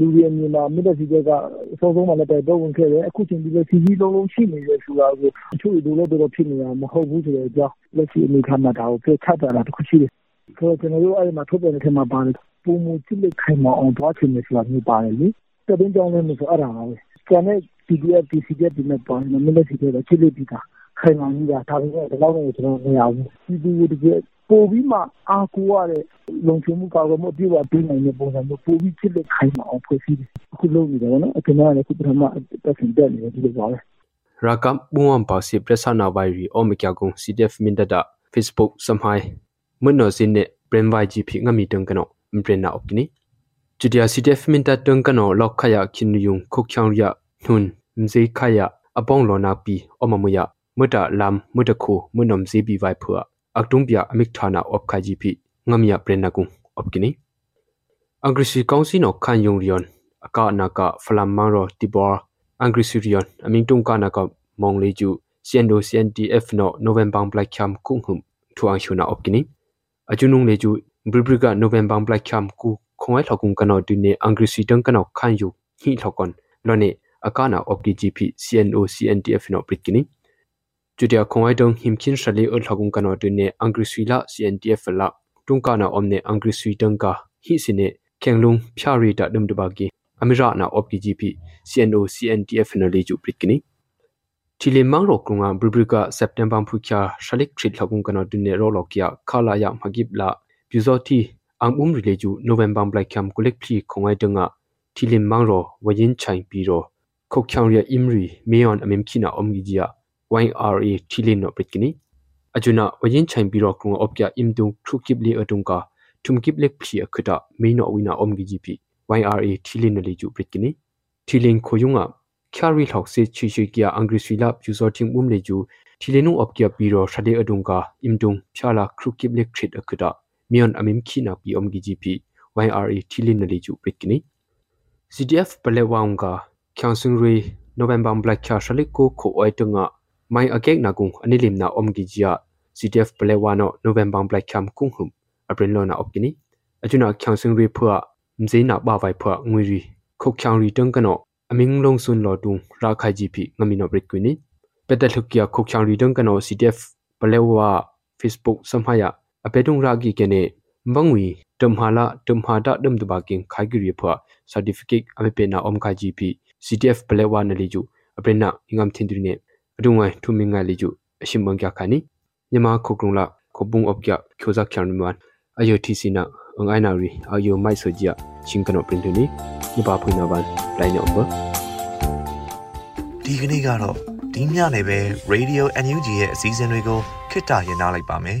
လူတွေအမြင်မှာမင်းတို့ CDF ကအဆုံးဆုံးမှလည်းတော့ဝင်ခဲ့တယ်အခုချိန်ဒီလို CV လုံးလုံးရှိနေရဆိုတာကိုအချို့လူတွေတော့ဖြစ်နေတာမဟုတ်ဘူးဆိုတဲ့အကြောင်းလက်ရှိအနေထားမှာဒါကိုပြချတာတခုရှိတယ်ဆိုတော့ကျွန်တော်တို့အဲ့မှာထုတ်ပြန်တဲ့ထဲမှာပါတယ် ပုံမူကြည့်လက်ခိုင်မအောင်သွားချင်တယ်ဆိုတာမျိုးပါတယ်လေတပင်းကြောင်းလည်းမဆိုအဲ့ဒါပါပဲကျန်တဲ့ PDF PCDF ဒီမဲ့ပေါ်နေမလို့စီတော့ချစ်လက်ပြီးတာခိုင်မကြီးတာဒါပေမဲ့ဒီလောက်နဲ့ကျွန်တော်မရဘူးဒီဒီတကယ်ပို့ပြီးမှအားကိုးရတဲ့လုံခြုံမှုကာကွယ်မှုပြေဝပေးနိုင်တဲ့ပုံစံမျိုးပို့ပြီးချစ်လက်ခိုင်မအောင်ဖွဲ့စည်းတယ်အခုလုပ်နေတယ်နော်အကျွန်တော်လည်းခုပထမတက်ဆင်တက်နေတယ်ဒီလိုပါပဲ rakam buam pa si presana vairi omikya gung cdf mindada facebook samhai munno sinne bremwai ji phi ngami tung kano mprena opkini judia cdf minta tung kano lokhaya kinyung khokhyang ya nun mze khaya apong lona pi omamuya muta lam muta khu munom ze bi vai phua aktung pya amik thana op kha ji phi ngamya prena gung opkini agrisi kaunsi no khan yung rion aka naka flam maro tibor agrisi rion aming tung ka naka mong leju siendo cndf no november black kham kung hum thuang shuna opkini ajunung leju bribriga november black kham ku khongai thakung kano dine agrisi tang kano khan yu hi thakon lone akana opki gp cno cndf no pritkini judia khongai dong himkin shali ur thakung kano dine agrisi la cndf la tungkana omne agrisi tangka hi sine kenglung phyari da dum dubagi amira na opki gp cno cndf na leju pritkini chile mangro kunga bribrika september phukya shalik thrit lagung kana dune ro lokya khala ya magib la byuzoti angum rileju november black cam kulek phi khongai danga chile mangro wajin chai pi ro khokhyang ria imri meon amem khina omgi jia YRA chile no pritkini ajuna wajin chai pi ro kunga opkya imdung thukip li atungka tumkip lek phi akhuta meino wina omgi jipi YRA chile no leju pritkini chiling khoyunga kyari thok se chi chi kya angri swila pyu ting um le ju thilenu op kya piro shade adungka imdung phyala krukip lek thrit akhuda mion amim khina pi om gi gp YRA thilin le ju pritkini CDF palewaunga kyangsung re November black kya shalik ko kho oi tunga mai akek na kung anilim na om gi jia CDF palewano November black kyam kung hum aprin lo na opkini ajuna kyangsung re phua mzeina ba vai phua ngui ri khok kyang ri tung kano aming long sun lo tung ra khai ji phi ngami no brit kwini petal hukya khok chang ridang kano cdf palewa facebook samhaya apedung ra gi kene mbangwi tumhala tumhada dum duba king khai gi phwa certificate ame pe na om khai ji phi cdf palewa na liju aprena ingam thindri ne adungai thuminga liju ashim bangya khani nyama khokrung la khobung opkya khoza khyang man ayo thisina angai na ri ayo mai sojia chingkano printuni မပါဖွင့်တော့ပါလိုင်းနေအောင်ပါဒီကနေ့ကတော့ဒီညနေပဲ Radio NUG ရဲ့အစည်းအဝေးတွေကိုခਿੱတရရနိုင်ပါမယ်